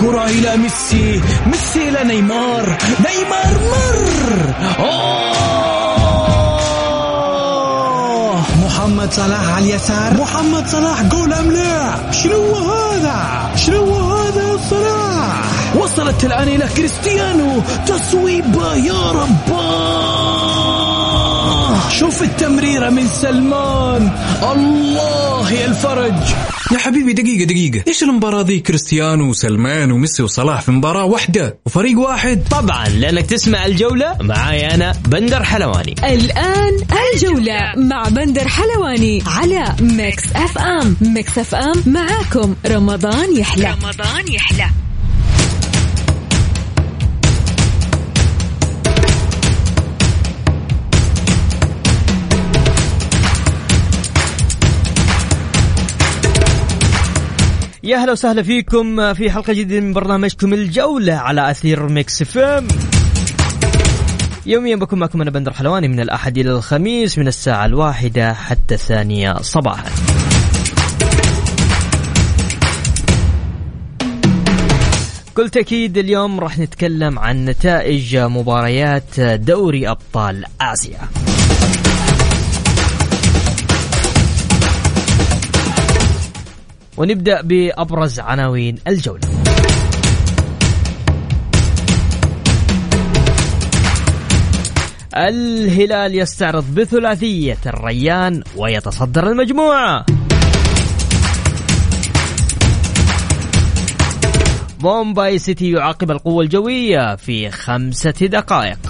الكرة إلى ميسي. ميسي إلى نيمار. نيمار مر. أوه. محمد صلاح على اليسار. محمد صلاح جول أم لا شنو هذا؟ شنو هذا صلاح؟ وصلت الآن إلى كريستيانو. تصويبة يا رباه شوف التمريرة من سلمان. الله يا الفرج. يا حبيبي دقيقة دقيقة. إيش المباراة ذي؟ كريستيانو وسلمان وميسي وصلاح في مباراة واحدة وفريق واحد. طبعا لأنك تسمع الجولة معاي أنا بندر حلواني. الآن الجولة مع بندر حلواني على Mix FM Mix FM معاكم رمضان يحلى. رمضان يحلى. يا هلا وسهلا فيكم في حلقة جديدة من برنامجكم الجولة على أثير ميكس فم يوميا بكون معكم أنا بندر حلواني من الأحد إلى الخميس من الساعة الواحدة حتى الثانية صباحا. كل تأكيد اليوم راح نتكلم عن نتائج مباريات دوري أبطال آسيا. ونبدأ بأبرز عناوين الجولة. الهلال يستعرض بثلاثية الريان ويتصدر المجموعة. مومباي سيتي يعاقب القوة الجوية في خمسة دقائق.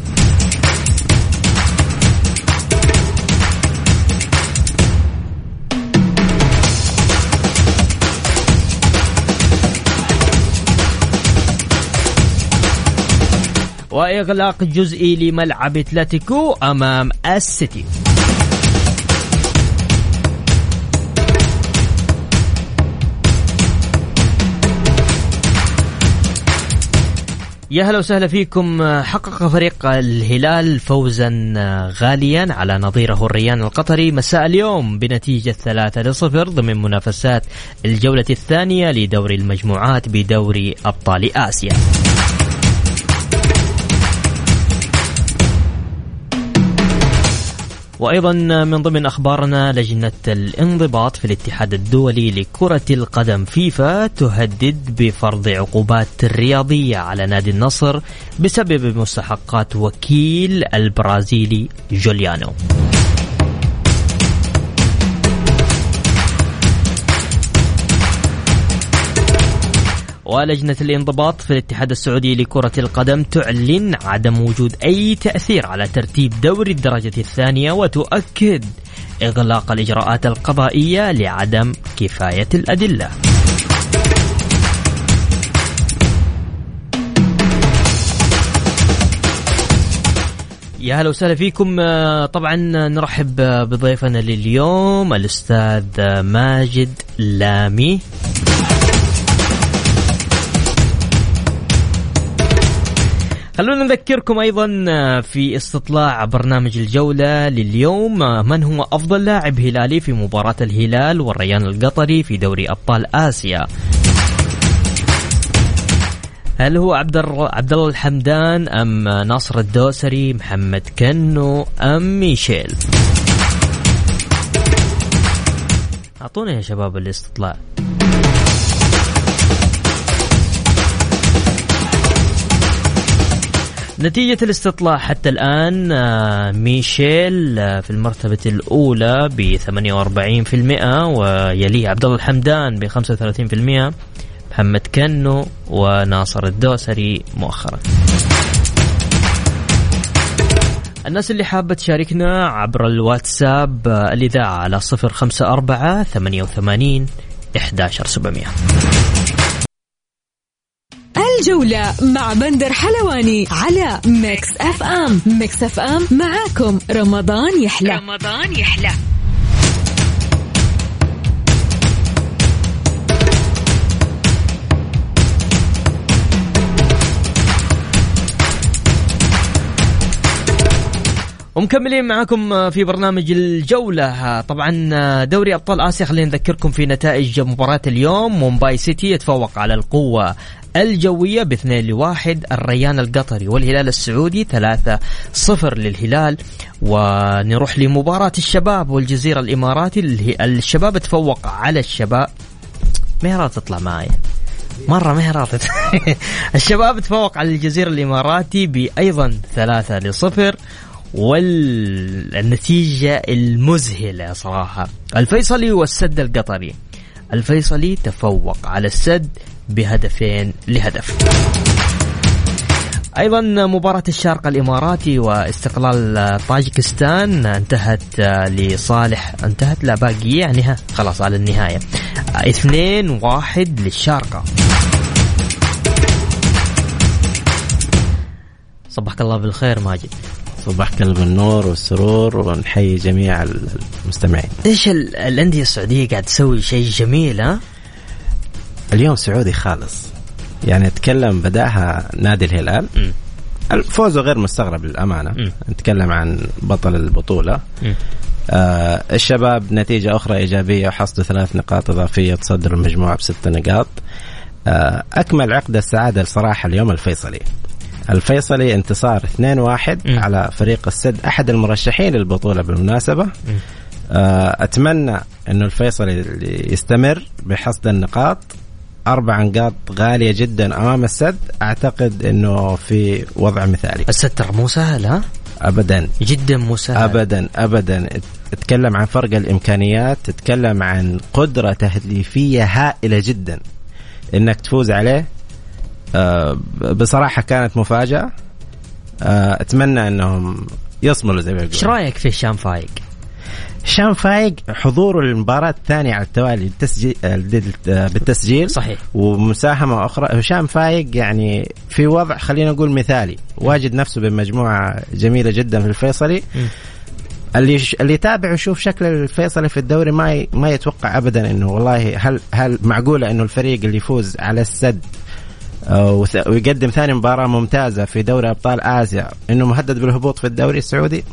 وإغلاق جزئي لملعب أتلتيكو أمام السيتي. يا هلا وسهلا فيكم. حقق فريق الهلال فوزا غاليا على نظيره الريان القطري. مساء اليوم بنتيجة ثلاثة لصفر ضمن منافسات الجولة الثانية لدوري المجموعات بدوري أبطال آسيا. وأيضا من ضمن أخبارنا لجنة الانضباط في الاتحاد الدولي لكرة القدم فيفا تهدد بفرض عقوبات رياضية على نادي النصر بسبب مستحقات وكيل البرازيلي جوليانو. ولجنة الانضباط في الاتحاد السعودي لكرة القدم تعلن عدم وجود أي تأثير على ترتيب دوري الدرجة الثانية وتؤكد إغلاق الإجراءات القضائية لعدم كفاية الأدلة. يا هلا وسهلا فيكم طبعا نرحب بضيفنا لليوم الأستاذ ماجد لامي خلونا نذكركم أيضا في استطلاع برنامج الجولة لليوم من هو أفضل لاعب هلالي في مباراة الهلال والريان القطري في دوري أبطال آسيا؟ هل هو عبد عبد الله الحمدان أم ناصر الدوسري محمد كنو أم ميشيل؟ أعطونا يا شباب الاستطلاع. نتيجة الاستطلاع حتى الآن ميشيل في المرتبة الأولى ب 48% ويليه عبد الله الحمدان ب 35% محمد كنو وناصر الدوسري مؤخرا. الناس اللي حابة تشاركنا عبر الواتساب الإذاعة على 054 88 11700 الجولة مع بندر حلواني على Mix FM Mix FM معاكم. رمضان يحلى. رمضان يحلى. ومكملين معكم في برنامج الجولة. طبعا دوري أبطال آسيا خلينا نذكركم في نتائج مباراة اليوم. مومباي سيتي يتفوق على القوة الجوية باثنين لواحد الريان القطري والهلال السعودي ثلاثة صفر للهلال. ونروح لمباراة الشباب والجزيرة الإماراتي. الشباب تفوق على الشباب. ما تطلع معايا مرة هي الشباب تفوق على الجزيرة الإماراتي بأيضا ثلاثة لصفر. والنتيجة المذهلة صراحة. الفيصلي والسد القطري. الفيصلي تفوق على السد. بهدفين لهدف. أيضا مباراة الشارقة الإماراتي واستقلال طاجكستان انتهت لصالح انتهت لا باقي يعني خلاص على النهاية. اثنين واحد للشارقة. صبحك الله بالخير ماجد. صباحك بالنور والسرور ونحيي جميع المستمعين. إيش الأندية السعودية قاعد تسوي شيء جميل ها؟ اليوم سعودي خالص. يعني أتكلم بدأها نادي الهلال. م. الفوز غير مستغرب للأمانة. م. نتكلم عن بطل البطولة. آه الشباب نتيجة أخرى إيجابية وحصدوا ثلاث نقاط إضافية تصدر المجموعه بست نقاط. آه أكمل عقد السعادة الصراحه اليوم الفيصلي. الفيصلي انتصار 2-1 على فريق السد أحد المرشحين للبطولة بالمناسبة. آه، أتمنى إنه الفيصلي يستمر بحصد النقاط. أربع نقاط غالية جدا أمام السد. أعتقد إنه في وضع مثالي. السد ترى مو سهل ها؟ ابدا. جدا مو سهل. ابدا ابدا. تتكلم عن فرق الإمكانيات تتكلم عن قدرة تهديفية هائلة جدا. إنك تفوز عليه آه، بصراحة كانت مفاجأة. آه، أتمنى إنهم يصملوا زي ما يقولون. إيش رأيك في هشام فايق؟ هشام فايق حضوره للمباراة الثانية على التوالي بالتسجيل بالتسجيل. صحيح. ومساهمة أخرى. هشام فايق يعني في وضع خلينا نقول مثالي. واجد نفسه بمجموعة جميلة جدا في الفيصلي. م. اللي ش... اللي يتابع ويشوف شكل الفيصلي في الدوري ما ي... ما يتوقع ابدا إنه والله هل هل معقولة إنه الفريق اللي يفوز على السد ويقدم ثاني مباراة ممتازة في دوري أبطال آسيا إنه مهدد بالهبوط في الدوري السعودي؟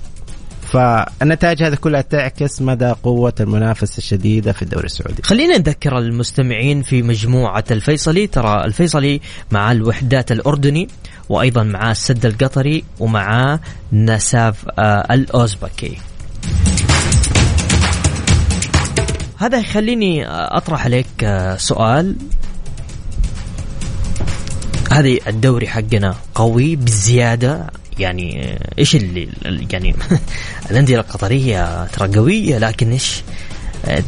فالنتائج هذه كلها تعكس مدى قوة المنافسة الشديدة في الدوري السعودي. خلينا نذكر المستمعين في مجموعة الفيصلي. ترى الفيصلي مع الوحدات الأردني وأيضا مع السد القطري ومع نساف آه الأوزبكي. هذا يخليني أطرح عليك آه، سؤال. هذه الدوري حقنا قوي بزيادة. يعني إيش اللي يعني الأندية القطرية ترى قوية لكن إيش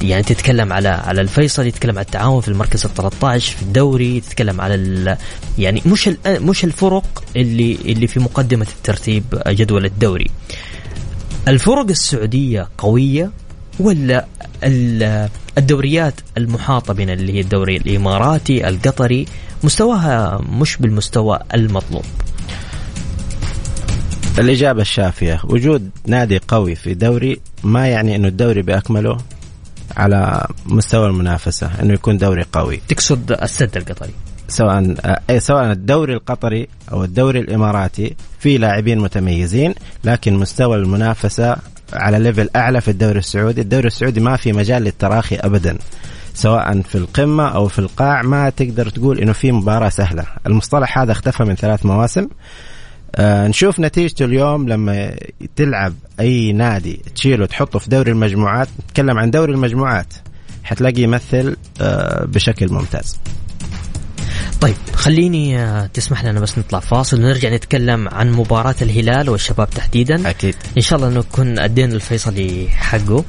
يعني تتكلم على على الفيصل يتكلم على التعاون في المركز ال 13 في الدوري تتكلم على يعني مش مش الفرق اللي اللي في مقدمة الترتيب جدول الدوري. الفرق السعودية قوية ولا الدوريات المحاطة بنا اللي هي الدوري الإماراتي القطري مستواها مش بالمستوى المطلوب؟ الإجابة الشافية. وجود نادي قوي في دوري ما يعني أنه الدوري بأكمله على مستوى المنافسة أنه يكون دوري قوي. تقصد السد القطري. سواء سواء الدوري القطري أو الدوري الإماراتي في لاعبين متميزين لكن مستوى المنافسة على ليفل أعلى في الدوري السعودي. الدوري السعودي ما في مجال للتراخي أبدا سواء في القمة أو في القاع. ما تقدر تقول إنه في مباراة سهلة. المصطلح هذا اختفى من ثلاث مواسم. آه نشوف نتيجته اليوم لما تلعب أي نادي تشيله تحطه في دوري المجموعات. نتكلم عن دوري المجموعات. حتلاقي يمثل آه بشكل ممتاز. طيب خليني آه، تسمح لنا بس نطلع فاصل ونرجع نتكلم عن مباراة الهلال والشباب تحديدا. أكيد. إن شاء الله نكون أدينا الفيصلي حقه.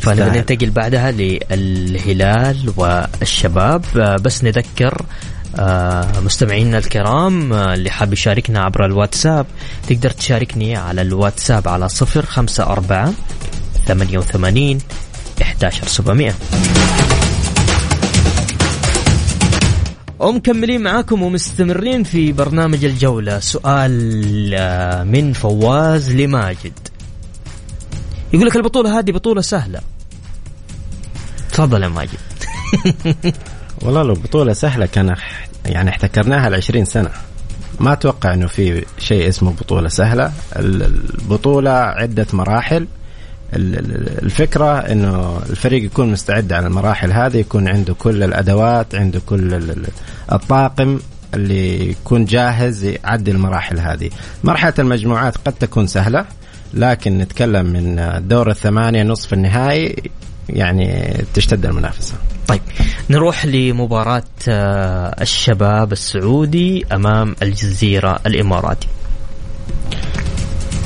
فنبغى ننتقل بعدها للهلال والشباب. آه، بس نذكر مستمعينا الكرام اللي حاب يشاركنا عبر الواتساب تقدر تشاركني على الواتساب على صفر خمسة أربعة ثمانية وثمانين إحداشر سبعمية. ومكملين معاكم ومستمرين في برنامج الجولة. سؤال آه، من فواز لماجد. يقول لك البطولة هذه بطولة سهلة. تفضل يا ماجد. والله لو بطولة سهلة كان يعني احتكرناها ل 20 سنة. ما أتوقع إنه في شيء اسمه بطولة سهلة. البطولة عدة مراحل. الفكرة إنه الفريق يكون مستعد على المراحل هذه يكون عنده كل الأدوات عنده كل الطاقم اللي يكون جاهز يعدي المراحل هذه. مرحلة المجموعات قد تكون سهلة لكن نتكلم من دور الثمانية نصف النهائي يعني تشتد المنافسة. طيب نروح لمباراة آه، الشباب السعودي أمام الجزيرة الإماراتي.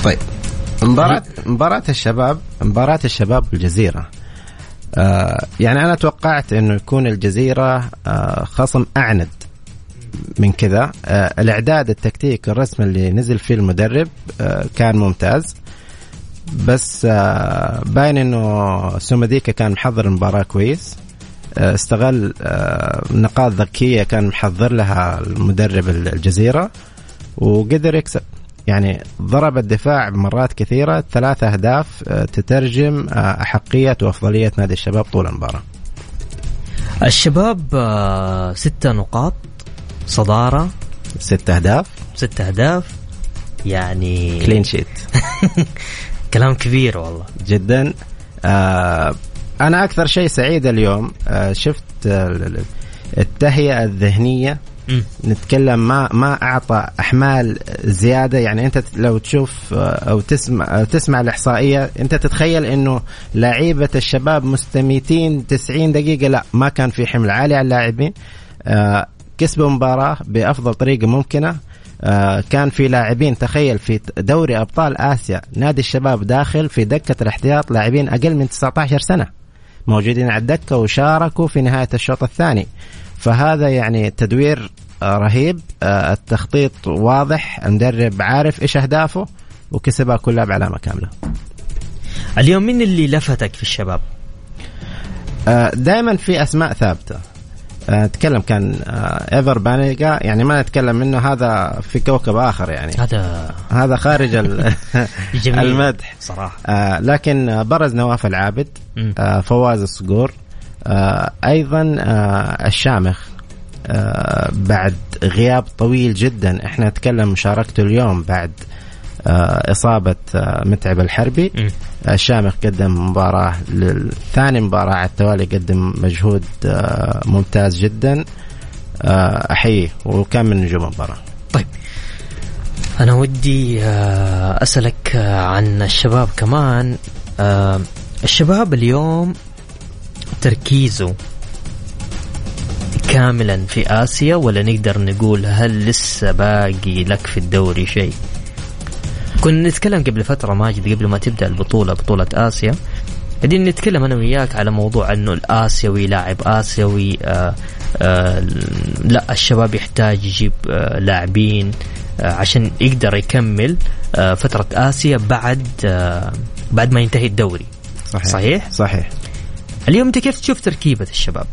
طيب مباراة مباراة الشباب مباراة الشباب بالجزيرة آه يعني أنا توقعت إنه يكون الجزيرة آه خصم أعند من كذا. آه الإعداد التكتيكي الرسمي اللي نزل فيه المدرب آه كان ممتاز. بس آه باين إنه سومديكا كان محضر المباراة كويس. آه استغل آه نقاط ذكية كان محضر لها المدرب الجزيرة وقدر يكسب. يعني ضرب الدفاع مرات كثيرة ثلاث أهداف آه، تترجم أحقية وأفضلية نادي الشباب طول المباراة. الشباب ستة نقاط صدارة. ست أهداف. ست أهداف يعني كلين شيت كلام كبير والله. جدا. آه أنا أكثر شيء سعيد اليوم آه شفت التهيئة الذهنية. نتكلم ما ما أعطى أحمال زيادة. يعني أنت لو تشوف آه، أو تسمع أو تسمع الإحصائية أنت تتخيل إنه لعيبه الشباب مستميتين 90 دقيقة. لا ما كان في حمل عالي على اللاعبين. آه، كسبوا مباراة بأفضل طريقة ممكنة. آه، كان في لاعبين تخيل في دوري أبطال آسيا نادي الشباب داخل في دكة الاحتياط لاعبين أقل من 19 سنة موجودين على الدكة وشاركوا في نهاية الشوط الثاني. فهذا يعني تدوير آه، رهيب. آه، التخطيط واضح المدرب عارف إيش أهدافه وكسبها كلها بعلامه كامله اليوم مين اللي لفتك في الشباب؟ آه، دائما في أسماء ثابتة. نتكلم كان إيفر بانيجا يعني ما نتكلم منه هذا في كوكب آخر يعني. هذا هذا خارج المدح. صراحة. لكن برز نواف العابد فواز الصقور أيضا الشامخ آه، بعد غياب طويل جدا. إحنا نتكلم مشاركته اليوم بعد آه، إصابة آه، متعب الحربي. الشامخ قدم مباراة ثاني مباراة على التوالي قدم مجهود ممتاز جدا. أحييه وكان من نجوم المباراة. طيب. أنا ودي أسألك عن الشباب كمان. الشباب اليوم تركيزه كاملا في آسيا ولا نقدر نقول هل لسه باقي لك في الدوري شيء؟ كنا نتكلم قبل فترة ماجد قبل ما تبدأ البطولة بطولة آسيا قاعدين نتكلم أنا وياك على موضوع أنه الآسيوي لاعب آسيوي آآ آآ لا الشباب يحتاج يجيب لاعبين عشان يقدر يكمل فترة آسيا بعد بعد ما ينتهي الدوري صحيح صحيح, صحيح. اليوم أنت كيف تشوف تركيبة الشباب؟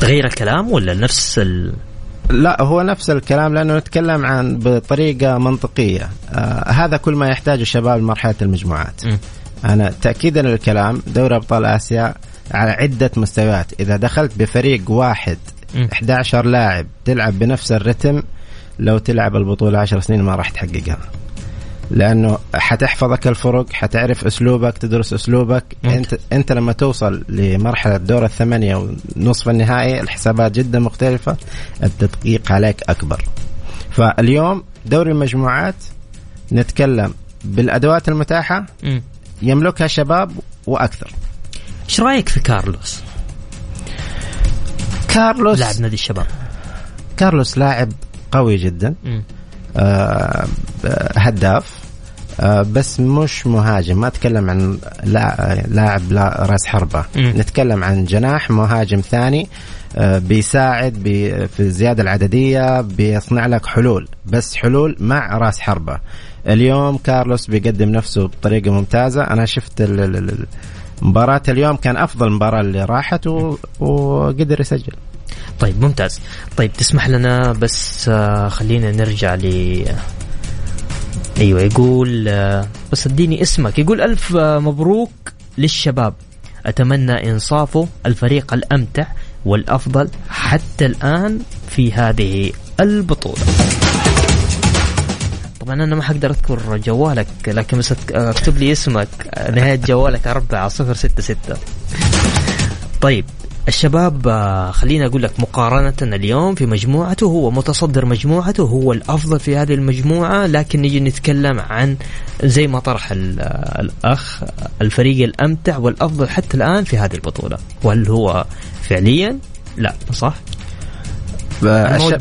تغير الكلام ولا نفس ال... لا هو نفس الكلام لأنه نتكلم عن بطريقة منطقية آه هذا كل ما يحتاجه الشباب مرحله المجموعات م. أنا تاكيدا للكلام دوري أبطال آسيا على عدة مستويات إذا دخلت بفريق واحد م. 11 لاعب تلعب بنفس الرتم لو تلعب البطولة 10 سنين ما راح تحققها لأنه حتحفظك الفرق حتعرف أسلوبك تدرس أسلوبك. ممكن. أنت أنت لما توصل لمرحلة دور الثمانية ونصف النهائي الحسابات جدا مختلفة التدقيق عليك أكبر. فاليوم دوري المجموعات نتكلم بالأدوات المتاحة م. يملكها شباب وأكثر. إيش رأيك في كارلوس؟ كارلوس لاعب نادي الشباب. كارلوس لاعب قوي جدا. م. آه هداف. آه بس مش مهاجم ما أتكلم عن لاعب لا راس حربة. م. نتكلم عن جناح مهاجم ثاني آه بيساعد بي في الزيادة العددية بيصنع لك حلول بس حلول مع راس حربة. اليوم كارلوس بيقدم نفسه بطريقة ممتازة. أنا شفت مباراة اليوم كان أفضل مباراة اللي راحت وقدر يسجل. طيب ممتاز. طيب تسمح لنا بس آه خلينا نرجع ل أيوه يقول آه بس اديني اسمك. يقول ألف آه مبروك للشباب. أتمنى إنصافه الفريق الأمتع والأفضل حتى الآن في هذه البطولة. طبعا أنا ما حقدر أذكر جوالك لكن بس اكتب لي اسمك. نهاية جوالك أربعة صفر ستة ستة. طيب. الشباب آه، خليني أقول لك مقارنة اليوم في مجموعته هو متصدر مجموعته هو الأفضل في هذه المجموعة لكن نجي نتكلم عن زي ما طرح الأخ الفريق الأمتع والأفضل حتى الآن في هذه البطولة وهل هو فعليا؟ لا صح؟ الش...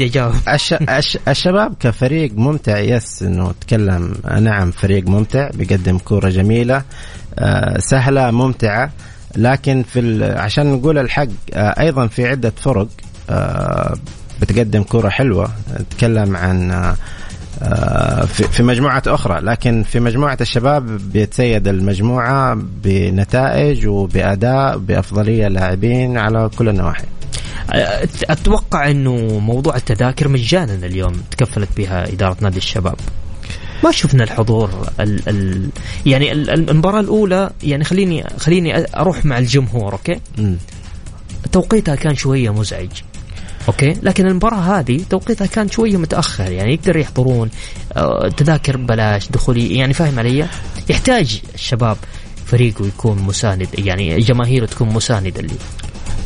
الش... الش... الشباب كفريق ممتع يس إنه تكلم نعم فريق ممتع بيقدم كورة جميلة آه، سهلة ممتعة لكن في عشان نقول الحق آه، أيضا في عدة فرق آه، بتقدم كرة حلوة. نتكلم عن آه، في مجموعة أخرى. لكن في مجموعة الشباب بيتسيد المجموعة بنتائج وبأداء بأفضلية لاعبين على كل النواحي. أتوقع أنه موضوع التذاكر مجانا اليوم تكفلت بها إدارة نادي الشباب. ما شفنا الحضور ال ال يعني المباراة الأولى يعني خليني خليني أروح مع الجمهور okay؟ م. توقيتها كان شوية مزعج okay؟ لكن المباراة هذه توقيتها كان شوية متأخر يعني يقدر يحضرون آه، تذاكر بلاش دخولي يعني فاهم علي؟ يحتاج الشباب فريقه يكون مساند يعني جماهيره تكون مساندة لي.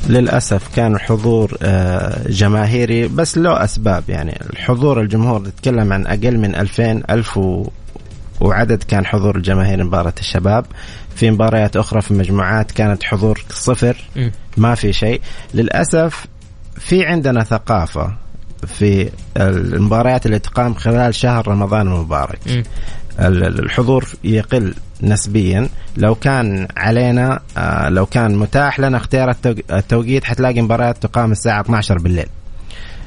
للأسف كان حضور آه، جماهيري بس له أسباب يعني. الحضور الجمهور نتكلم عن أقل من 2000 1000 وعدد كان حضور الجماهير مباراة الشباب. في مباريات أخرى في مجموعات كانت حضور صفر. ما في شيء. للأسف في عندنا ثقافة في المباريات اللي تقام خلال شهر رمضان المبارك. الحضور يقل نسبيا. لو كان علينا آه، لو كان متاح لنا اختيار التوقيت حتلاقي مباريات تقام الساعة 12 بالليل.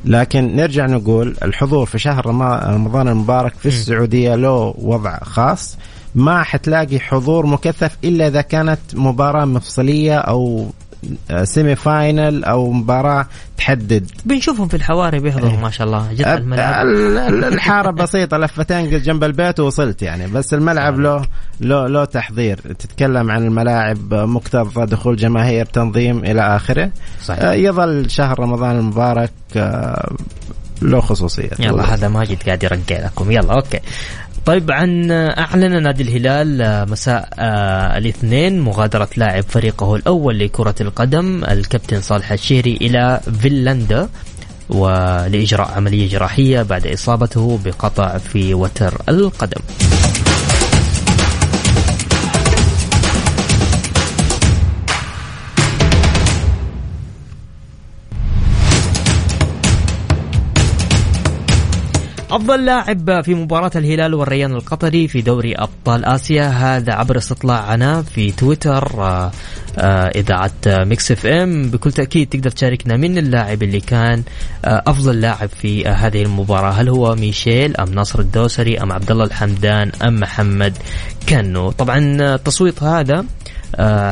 لكن نرجع نقول الحضور في شهر رمضان المبارك في السعودية له وضع خاص. ما حتلاقي حضور مكثف إلا إذا كانت مباراة مفصلية أو سيمي فاينل أو مباراة تحدد. بنشوفهم في الحواري بيحضروا ما شاء الله جد الملعب. الحارة بسيطة لفتين جنب البيت ووصلت يعني. بس الملعب له له له تحضير. تتكلم عن الملاعب مكتظه دخول جماهير تنظيم إلى آخره. صحيح. آه، يظل شهر رمضان المبارك آه، له خصوصية. يلا هذا ماجد قاعد يرقع لكم. يلا أوكي. طيب عن أعلن نادي الهلال مساء آه، الاثنين مغادرة لاعب فريقه الأول لكرة القدم الكابتن صالح الشهري إلى فنلندا ولإجراء عملية جراحية بعد إصابته بقطع في وتر القدم. أفضل لاعب في مباراة الهلال والريان القطري في دوري أبطال آسيا هذا عبر استطلاعنا في تويتر آه، آه، إذاعة Mix FM. بكل تأكيد تقدر تشاركنا من اللاعب اللي كان آه، أفضل لاعب في هذه المباراة. هل هو ميشيل أم ناصر الدوسري أم عبد الله الحمدان أم محمد كنو؟ طبعا التصويت هذا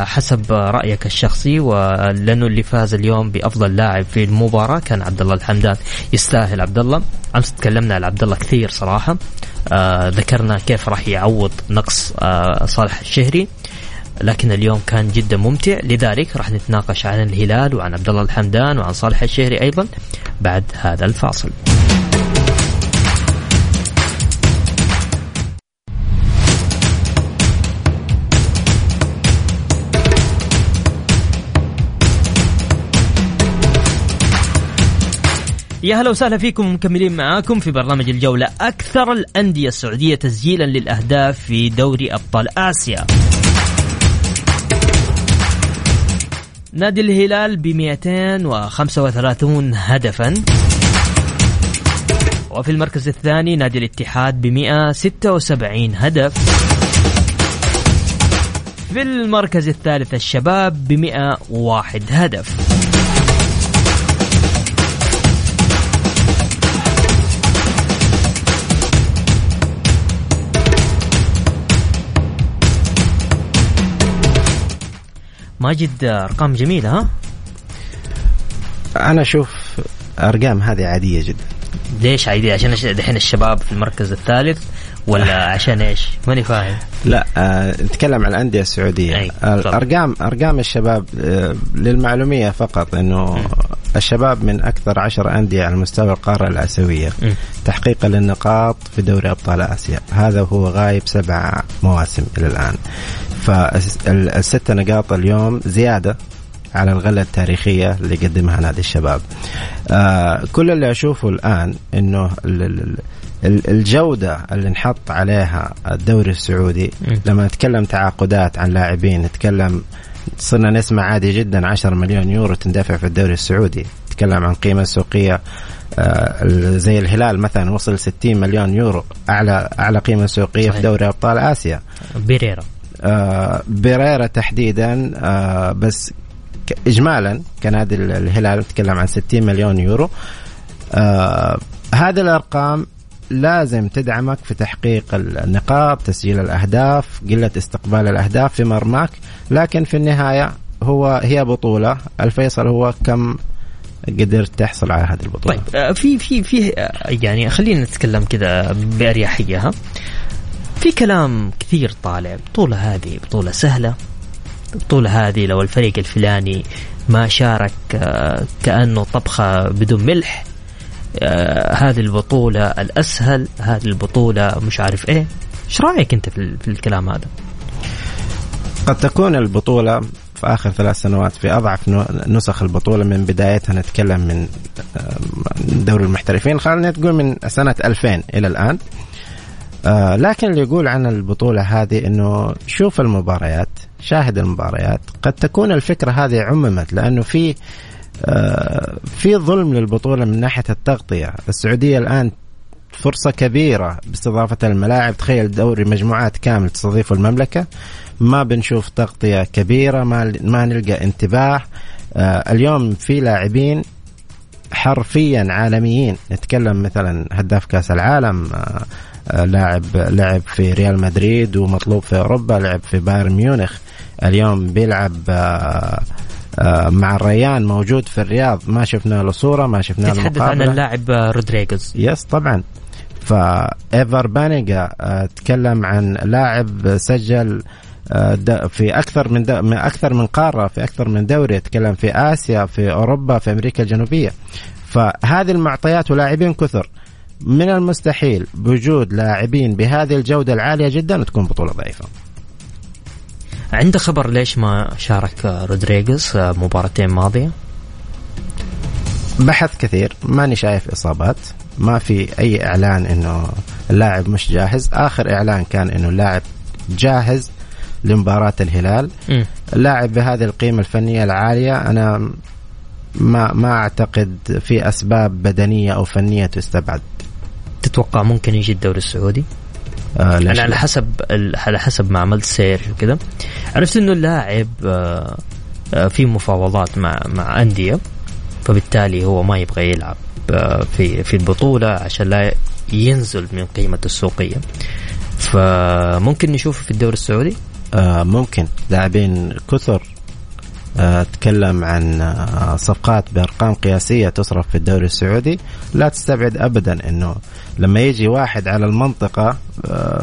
حسب رأيك الشخصي ولأنه اللي فاز اليوم بأفضل لاعب في المباراة كان عبد الله الحمدان. يستاهل عبد الله أمس تكلمنا على عبد الله كثير صراحة. آه ذكرنا كيف راح يعوض نقص آه صالح الشهري. لكن اليوم كان جدا ممتع. لذلك راح نتناقش عن الهلال وعن عبد الله الحمدان وعن صالح الشهري أيضا بعد هذا الفاصل. يا هلا وسهلا فيكم مكملين معاكم في برنامج الجولة أكثر الأندية السعودية تسجيلا للأهداف في دوري أبطال آسيا. نادي الهلال ب 235 هدفا. وفي المركز الثاني نادي الاتحاد ب 176 هدف. في المركز الثالث الشباب ب 101 هدف. ماجد أرقام جميلة ها؟ أنا أشوف أرقام هذه عادية جدا. ليش عادية؟ عشان دحين الشباب في المركز الثالث ولا عشان إيش؟ ماني فاهم. لا آه نتكلم عن الأندية السعودية. أي. الارقام أرقام الشباب آه للمعلومية فقط إنه الشباب من أكثر عشر أندية على مستوى القارة الآسيوية. م. تحقيقا للنقاط في دوري أبطال آسيا. هذا هو غايب سبع مواسم إلى الآن. فالست نقاط اليوم زيادة على الغلة التاريخية اللي قدمها نادي الشباب. آه كل اللي أشوفه الآن أنه الجودة اللي نحط عليها الدوري السعودي لما نتكلم تعاقدات عن لاعبين نتكلم صرنا نسمع عادي جدا 10 مليون يورو تندفع في الدوري السعودي. نتكلم عن قيمة سوقية آه، زي الهلال مثلا وصل 60 مليون يورو اعلى أعلى قيمة سوقية صحيح. في دوري أبطال آسيا. بيريرا. آه بيريرا تحديدا آه بس اجمالا كنادي الهلال نتكلم عن 60 مليون يورو. آه هذه الأرقام لازم تدعمك في تحقيق النقاط تسجيل الأهداف قلة استقبال الأهداف في مرماك. لكن في النهاية هو هي بطولة. الفيصل هو كم قدرت تحصل على هذه البطولة؟ طيب في في في يعني خلينا نتكلم كذا بأريحية ها؟ في كلام كثير طالع بطولة هذه بطولة سهلة. البطوله هذه لو الفريق الفلاني ما شارك آه، كأنه طبخة بدون ملح هذه البطولة الأسهل هذه البطولة مش عارف إيه. إيش رأيك أنت في الكلام هذا؟ قد تكون البطولة في آخر ثلاث سنوات في أضعف نسخ البطولة من بدايتها نتكلم من دوري المحترفين. خلينا تقول من سنة 2000 إلى الآن. آه لكن اللي يقول عن البطولة هذه أنه شوف المباريات شاهد المباريات. قد تكون الفكرة هذه عممت لأنه في آه في ظلم للبطولة من ناحية التغطية. السعودية الآن فرصة كبيرة باستضافة الملاعب. تخيل دوري مجموعات كامل تستضيفه المملكة. ما بنشوف تغطية كبيرة ما, ما نلقى انتباه. آه اليوم في لاعبين حرفيا عالميين. نتكلم مثلا هداف كأس العالم لاعب لعب في ريال مدريد ومطلوب في أوروبا لعب في بايرن ميونخ. اليوم بيلعب آه آه مع الريان موجود في الرياض. ما شفنا له صورة ما شفنا له تتحدث عن اللاعب رودريغز yes طبعا. فإيفر بانيجا آه، تكلم عن لاعب سجل آه، في أكثر من أكثر من قارة في أكثر من دوري. يتكلم في آسيا في أوروبا في أمريكا الجنوبية. فهذه المعطيات ولاعبين كثر. من المستحيل بوجود لاعبين بهذه الجودة العالية جدا تكون بطولة ضعيفة. عنده خبر ليش ما شارك رودريغز مباراتين ماضية؟ بحث كثير ماني شايف إصابات ما في أي إعلان إنه اللاعب مش جاهز. آخر إعلان كان إنه اللاعب جاهز لمباراة الهلال. اللاعب بهذه القيمة الفنية العالية أنا ما ما أعتقد في أسباب بدنية أو فنية تستبعد تتوقع ممكن يجي الدوري السعودي؟ آه أنا على حسب على حسب ما عملت سير وكذا عرفت إنه اللاعب آه آه في مفاوضات مع مع أندية فبالتالي هو ما يبغى يلعب آه في في البطولة عشان لا ينزل من قيمته السوقية فممكن نشوفه في الدوري السعودي؟ آه، ممكن لاعبين كثر آه، أتكلم عن آه، صفقات بأرقام قياسية تصرف في الدوري السعودي. لا تستبعد ابدا إنه لما يجي واحد على المنطقة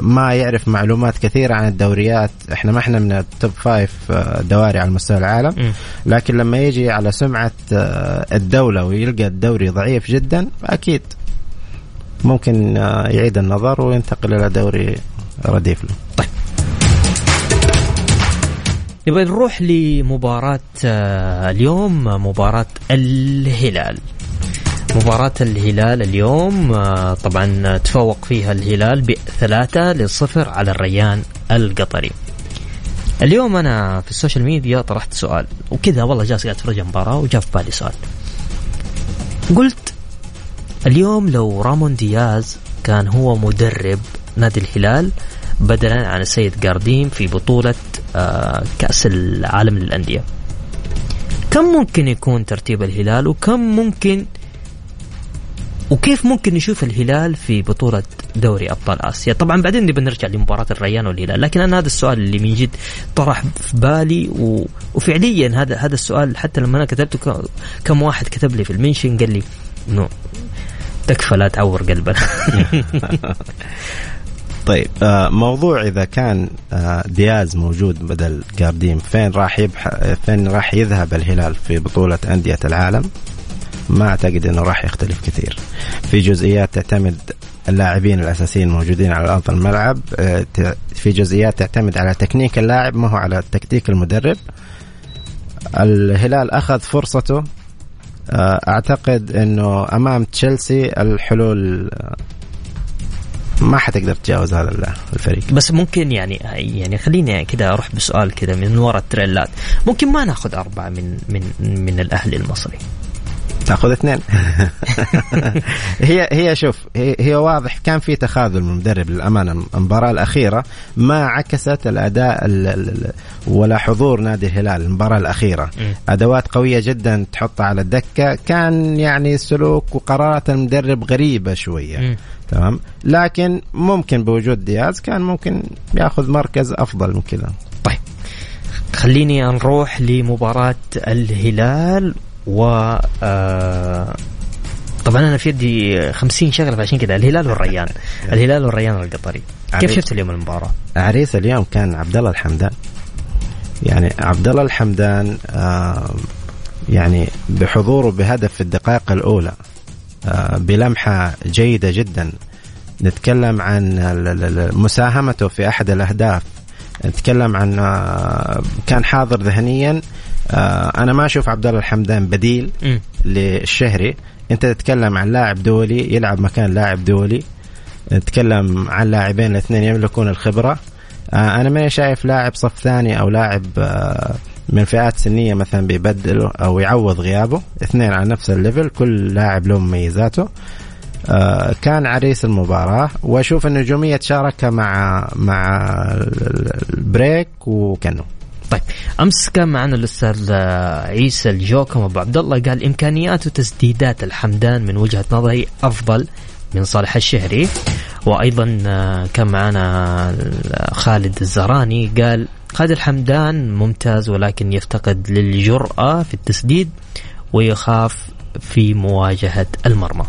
ما يعرف معلومات كثيرة عن الدوريات. إحنا ما إحنا من ال top five دواري على مستوى العالم. لكن لما يجي على سمعة الدولة ويلقى الدوري ضعيف جدا أكيد ممكن يعيد النظر وينتقل إلى دوري رديف له. طيب. نبغى نروح لمباراة آه، اليوم مباراة الهلال. مباراة الهلال اليوم آه، طبعا تفوق فيها الهلال بثلاثة لصفر على الريان القطري. اليوم أنا في ال social media طرحت سؤال وكذا والله جالس قاعد أتفرج المباراة وجاء في بالي سؤال. قلت اليوم لو رامون دياز كان هو مدرب نادي الهلال بدلا عن السيد جارديم في بطولة آه، كأس العالم للأندية. كم ممكن يكون ترتيب الهلال وكم ممكن وكيف ممكن نشوف الهلال في بطولة دوري أبطال آسيا؟ طبعا بعدين نبي نرجع لمباراة الريان والهلال لكن أنا هذا السؤال اللي من جد طرح في بالي و... وفعليا هذا هذا السؤال حتى لما أنا كتبته كم واحد كتب لي في المنشن قال لي إنه تكفى لا تعور قلبنا. طيب آه، موضوع إذا كان آه، دياز موجود بدل جارديم فين راح يبح فين راح يذهب الهلال في بطولة أندية العالم؟ ما أعتقد إنه راح يختلف كثير. في جزئيات تعتمد اللاعبين الأساسيين الموجودين على أرض الملعب آه، في جزئيات تعتمد على تكنيك اللاعب ما هو على تكتيك المدرب. الهلال أخذ فرصته أعتقد إنه أمام تشيلسي الحلول ما حتقدر تتجاوز هذا الفريق. بس ممكن يعني يعني خليني كذا أروح بسؤال كذا من وراء التريلات. ممكن ما ناخذ أربعة من من من الأهلي المصري؟ تاخذ اثنين. هي هي شوف هي, هي واضح كان في تخاذل من المدرب للأمانة. المباراة الأخيرة ما عكست الأداء ولا حضور نادي الهلال. المباراة الأخيرة. أدوات قوية جدا تحطها على الدكة. كان يعني سلوك وقرارات المدرب غريبة شوية. تمام؟ لكن ممكن بوجود دياز كان ممكن ياخذ مركز أفضل من كذا. طيب. خليني نروح لمباراة الهلال. و آه طبعا أنا في يدي 50 شغلة فعشان كذا الهلال والريان. الهلال والريان القطري كيف شفت اليوم المباراة؟ عريس اليوم كان عبد الله الحمدان. يعني عبد الله الحمدان آه يعني بحضوره بهدف في الدقائق الأولى آه بلمحة جيدة جدا. نتكلم عن مساهمته في أحد الأهداف. نتكلم عن كان حاضر ذهنيا أنا ما أشوف عبد الله الحمدان بديل م. للشهري. أنت تتكلم عن لاعب دولي يلعب مكان لاعب دولي. نتكلم عن لاعبين الاثنين يملكون الخبرة. آه، أنا ماني شايف لاعب صف ثاني أو لاعب آه، من فئات سنية مثلا بيبدله أو يعوض غيابه. اثنين على نفس الليفل كل لاعب له مميزاته. كان عريس المباراة. وأشوف النجومية تشاركها مع مع البريك وكانو طيب أمس كان معنا الأستاذ عيسى الجوكم ابو عبد الله قال إمكانيات وتسديدات الحمدان من وجهة نظري أفضل من صالح الشهري. وأيضا آه، كان معنا خالد الزراني قال خالد الحمدان ممتاز ولكن يفتقد للجرأة في التسديد ويخاف في مواجهة المرمى.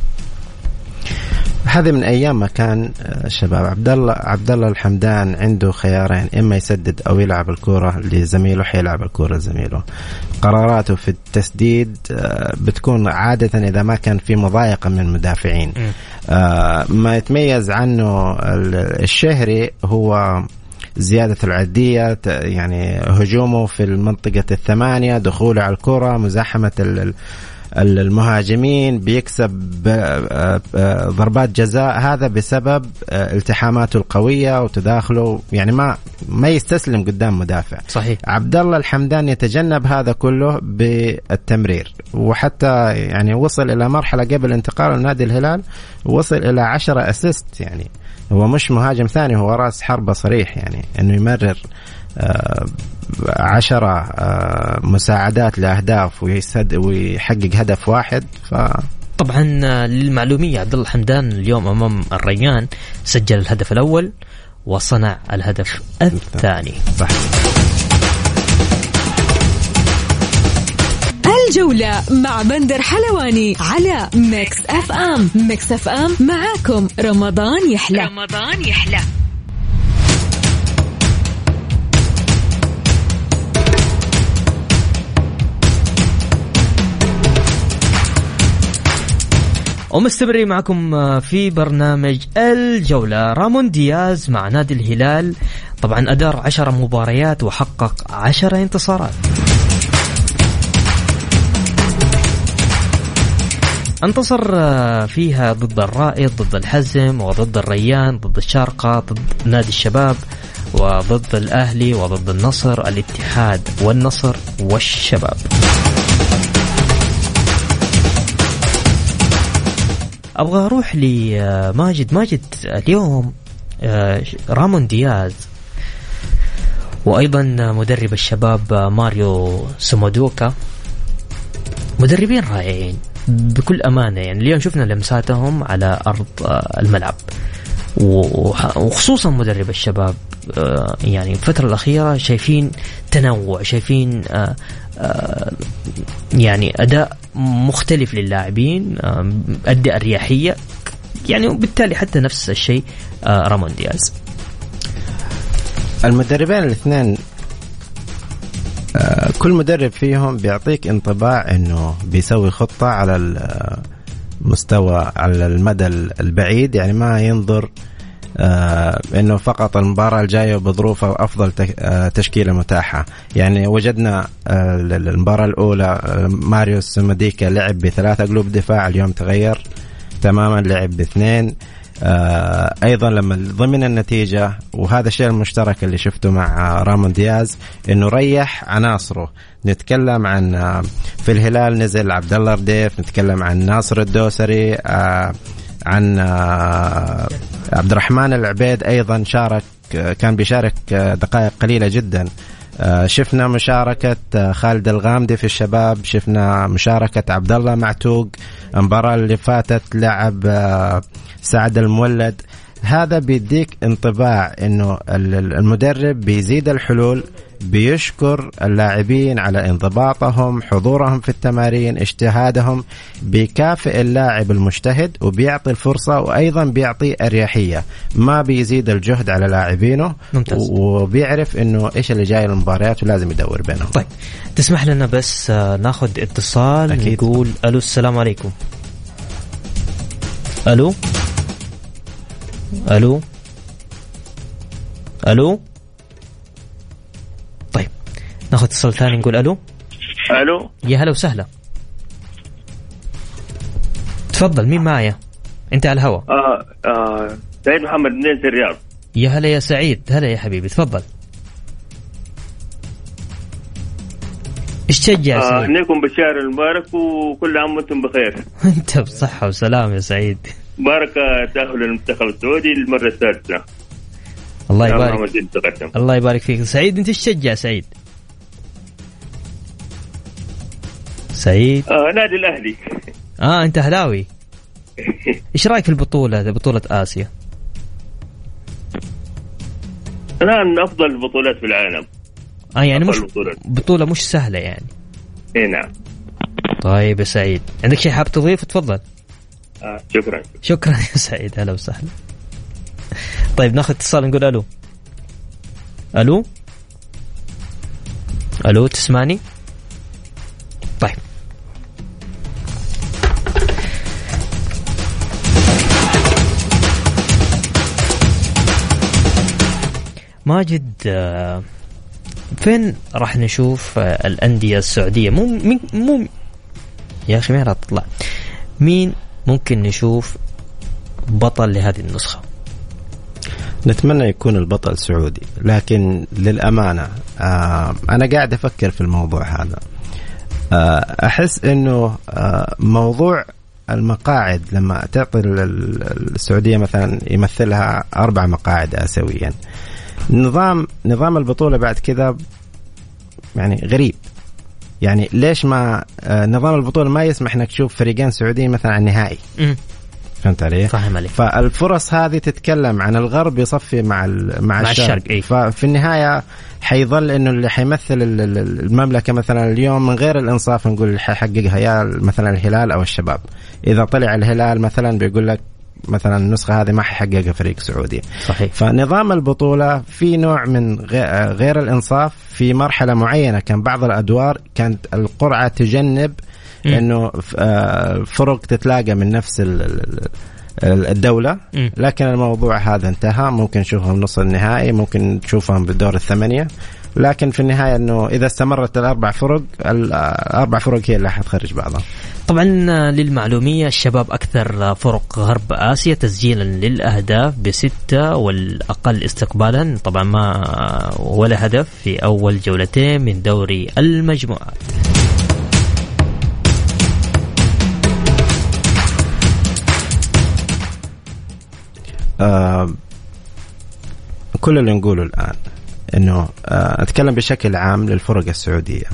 هذه من أيام ما كان آه، شباب عبد الله عبد الله الحمدان عنده خيارين إما يسدد أو يلعب الكورة لزميله حيلعب الكورة لزميله. قراراته في التسديد آه، بتكون عادة إذا ما كان في مضايقة من المدافعين. آه، ما يتميز عنه الشهري هو زيادة العدية يعني هجومه في المنطقة الثمانية دخوله على الكرة مزاحمة المهاجمين بيكسب آه، آه، ضربات جزاء. هذا بسبب آه، التحاماته القوية وتداخله. يعني ما ما يستسلم قدام مدافع. صحيح. عبد الله الحمدان يتجنب هذا كله بالتمرير. وحتى يعني وصل إلى مرحلة قبل انتقاله لنادي الهلال وصل إلى 10 اسيست يعني. هو مش مهاجم ثاني هو راس حربة صريح يعني إنه يمرر. عشرة آه، مساعدات لأهداف ويسد ويحقق هدف واحد ف طبعا آه، للمعلومية عبد الله الحمدان اليوم أمام الريان سجل الهدف الأول وصنع الهدف الثاني. الجولة مع بندر حلواني على ميكس أف أم. ميكس أف أم معاكم رمضان يحلى. رمضان يحلى. ومستمرين معكم آه، في برنامج الجولة. رامون دياز مع نادي الهلال. طبعا أدار عشر مباريات وحقق عشر انتصارات. انتصر آه، فيها ضد الرائد ضد الحزم وضد الريان ضد الشارقة ضد نادي الشباب وضد الأهلي وضد النصر الاتحاد والنصر والشباب. أبغى أروح لماجد ماجد. اليوم آه، رامون دياز. وأيضا مدرب الشباب ماريو سومودوكا. مدربين رائعين بكل أمانة. يعني اليوم شفنا لمساتهم على أرض آه، الملعب. وخصوصا مدرب الشباب آه، يعني الفترة الأخيرة شايفين تنوع شايفين يعني أداء مختلف للاعبين أدى الرياحية يعني وبالتالي حتى نفس الشيء آه، رامون دياز. المدربين الاثنين كل مدرب فيهم بيعطيك انطباع إنه بيسوي خطة على المستوى على المدى البعيد يعني ما ينظر آه إنه فقط المباراة الجاية بظروفها أفضل آه تشكيلة متاحة. يعني وجدنا آه المباراة الأولى ماريوس مديكا لعب بثلاثة قلوب دفاع اليوم تغير تماما لعب باثنين. آه أيضا لما ضمن النتيجة وهذا الشيء المشترك اللي شفته مع رامون دياز إنه ريح عناصره. نتكلم عن في الهلال نزل عبد الله رديف نتكلم عن ناصر الدوسري آه عن آه عبد الرحمن العبيد أيضا شارك آه، كان بيشارك آه، دقائق قليلة جدا. شفنا مشاركة خالد الغامدي في الشباب شفنا مشاركة عبد الله معتوق المباراة اللي فاتت لعب سعد المولد. هذا بيديك انطباع إنه المدرب بيزيد الحلول بيشكر اللاعبين على انضباطهم حضورهم في التمارين اجتهادهم بيكافئ اللاعب المجتهد وبيعطي الفرصة وأيضا بيعطي أريحية. ما بيزيد الجهد على لاعبينه ممتاز. وبيعرف أنه إيش اللي جاي المباريات ولازم يدور بينهم. طيب تسمح لنا بس آه، ناخذ اتصال أكيد. نقول ألو السلام عليكم. ألو؟ ألو؟ ألو؟ ناخذ اتصال ثاني نقول ألو. ألو. يا هلا وسهلا. تفضل مين معايا؟ أنت على الهواء. آه آه سعيد محمد من الرياض. يا هلا يا سعيد هلا يا حبيبي تفضل. إيش تشجع آه سعيد؟ أهنيكم بالشهر المبارك وكل عام وأنتم بخير. أنت بصحة وسلام يا سعيد. بارك تأهل المنتخب السعودي للمرة الثالثة الله يبارك. الله يبارك فيك. سعيد أنت إيش تشجع سعيد؟ سعيد؟ آه نادي الأهلي. آه أنت أهلاوي. إيش رأيك في البطولة بطولة آسيا؟ الان أفضل البطولات في العالم. آه يعني مش بطولة. بطولة مش سهلة يعني. إي نعم. طيب يا سعيد. عندك شيء حاب تضيف؟ تفضل. آه شكرا. شكرا يا سعيد. هلا وسهلا. طيب ناخذ اتصال نقول ألو. ألو؟ ألو تسمعني؟ ماجد آه، فين راح نشوف آه، الأندية السعودية؟ مو مين مو يا أخي مين راح تطلع. مين ممكن نشوف بطل لهذه النسخة؟ نتمنى يكون البطل سعودي لكن للأمانة آه أنا قاعد أفكر في الموضوع هذا. أنه آه موضوع المقاعد لما تعطي السعودية مثلا يمثلها أربع مقاعد آسيويا نظام نظام البطولة بعد كذا يعني غريب. يعني ليش ما آه، نظام البطولة ما يسمح إنك تشوف فريقين سعوديين مثلا على النهائي؟ فهمت علي؟ فاهم علي فالفرص هذه تتكلم عن الغرب يصفي مع مع, مع الشرق, الشرق إيه؟ ففي النهاية حيظل إنه اللي حيمثل المملكة مثلا اليوم من غير الإنصاف نقول حيحققها يا مثلا الهلال أو الشباب. إذا طلع الهلال مثلا بيقول لك مثلا النسخة هذه ما حيحققها فريق سعودي. صحيح. فنظام البطولة في نوع من غير الإنصاف في مرحلة معينة. كان بعض الأدوار كانت القرعة تجنب إنه آه، فرق تتلاقى من نفس الدولة. لكن الموضوع هذا انتهى. ممكن نشوفهم نص النهائي ممكن نشوفهم بالدور الثمانية. لكن في النهاية إنه إذا استمرت الأربع فرق الأربع فرق هي اللي حتخرج بعضها. طبعا للمعلومية الشباب أكثر فرق غرب آسيا تسجيلا للأهداف بستة والأقل استقبالا. طبعا ما ولا هدف في أول جولتين من دوري المجموعات. آه كل اللي نقوله الآن. إنه آه أتكلم بشكل عام للفرق السعودية.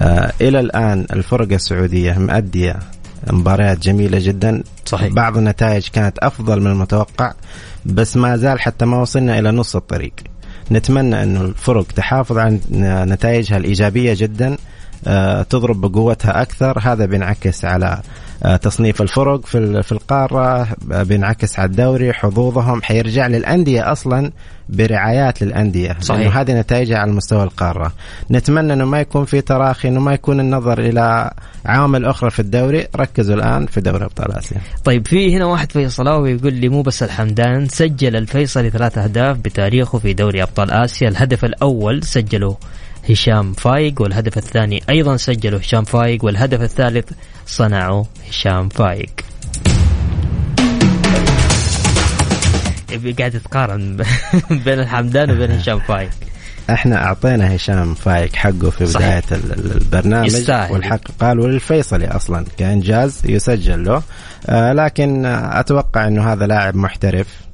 آه إلى الآن الفرق السعودية مؤديه مباريات جميلة جدا. صحيح. بعض النتائج كانت أفضل من المتوقع بس ما زال حتى ما وصلنا إلى نص الطريق. نتمنى إنه الفرق تحافظ على نتائجها الإيجابية جدا. تضرب بقوتها أكثر. هذا بينعكس على آه، تصنيف الفرق في في القارة بينعكس على الدوري حظوظهم. حيرجع للأندية أصلا برعايات للأندية صحيح. هذه نتائجها على مستوى القارة. نتمنى إنه ما يكون في تراخي إنه ما يكون النظر إلى عوامل أخرى في الدوري. ركزوا الآن في دوري أبطال آسيا. طيب في هنا واحد فيصلاوي يقول لي مو بس الحمدان سجل الفيصلي ثلاثة أهداف بتاريخه في دوري أبطال آسيا. الهدف الأول سجله هشام فايق والهدف الثاني أيضا سجله هشام فايق والهدف الثالث صنعه هشام فايق. قاعد تقارن بين الحمدان وبين هشام فايق. إحنا أعطينا هشام فايق حقه في بداية صحيح. البرنامج يستاهل. والحق قال وللفيصلي أصلا كإنجاز يسجل له. آه لكن أتوقع إنه هذا لاعب محترف. آه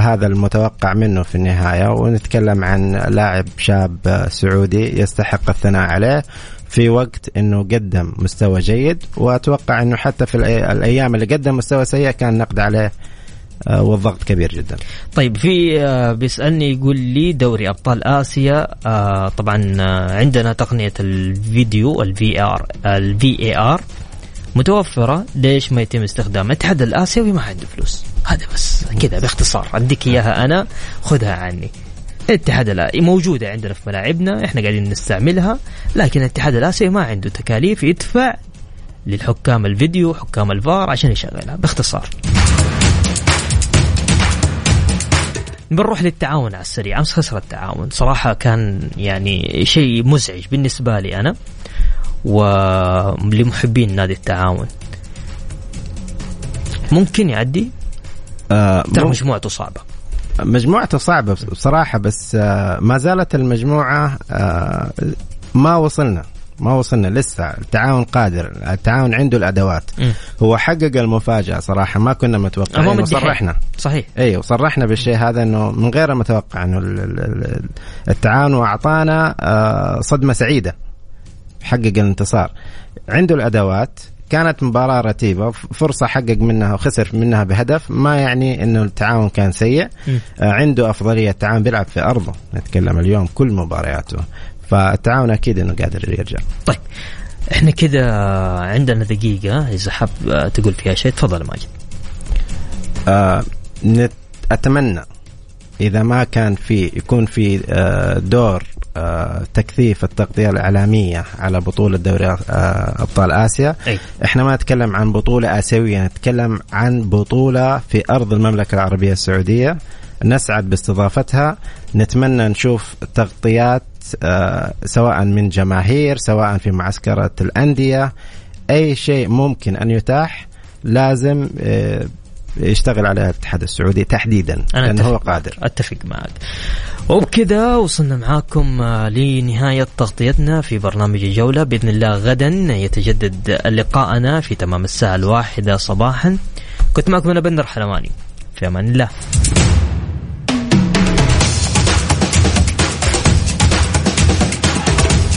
هذا المتوقع منه في النهاية. ونتكلم عن لاعب شاب سعودي يستحق الثناء عليه في وقت إنه قدم مستوى جيد. وأتوقع إنه حتى في الأيام اللي قدم مستوى سيء كان نقد عليه آه، والضغط كبير جدا. طيب في آه، بيسألني يقول لي دوري أبطال آسيا آه، طبعا عندنا تقنية الفيديو ال VR ال VAR متوفرة. ليش ما يتم استخدامها؟ الاتحاد الاسيوي ما عنده فلوس. هذا بس. كذا باختصار. أديك إياها أنا. خذها عني. الاتحاد الآسيوي موجودة عندنا في ملاعبنا. إحنا قاعدين نستعملها. لكن الاتحاد الآسيوي ما عنده تكاليف يدفع للحكام الفيديو حكام الفار عشان يشغلها. باختصار. بنروح للتعاون على السريع. امس خسر التعاون. صراحة كان يعني شيء مزعج بالنسبة لي أنا ولمحبين نادي التعاون. ممكن يعدي؟ آه ترى مجموعته صعبة. مجموعته صعبة بصراحة بس آه ما زالت المجموعة آه ما وصلنا ما وصلنا لسه. التعاون قادر التعاون عنده الأدوات. م. هو حقق المفاجأة صراحة ما كنا متوقعين وصرحنا. صحيح. اي وصرحنا بالشيء هذا إنه من غير المتوقع إنه التعاون وأعطانا صدمة سعيدة. حقق الانتصار. عنده الأدوات كانت مباراة رتيبة فرصة حقق منها وخسر منها بهدف ما يعني انه التعاون كان سيء م. آه، عنده أفضلية التعاون بيلعب في أرضه نتكلم اليوم كل مبارياته فالتعاون أكيد إنه قادر يرجع طيب إحنا كذا عندنا دقيقة إذا حاب تقول فيها شيء تفضل ماجد. آه نت أتمنى إذا ما كان في يكون في آه دور آه تكثيف التغطية الإعلامية على بطولة دوري آه أبطال آسيا أي. إحنا ما نتكلم عن بطولة آسيوية نتكلم عن بطولة في أرض المملكة العربية السعودية. نسعد باستضافتها. نتمنى نشوف تغطيات سواء من جماهير سواء في معسكرة الأندية. أي شيء ممكن أن يتاح لازم يشتغل على الاتحاد السعودي تحديدا أنا لأنه هو قادر. أتفق معك. وبكذا وصلنا معاكم آه، لنهاية تغطيتنا في برنامج الجولة بإذن الله غدا يتجدد لقاءنا في تمام الساعة الواحدة صباحا. كنت معكم أنا بندر حلواني. في أمان الله.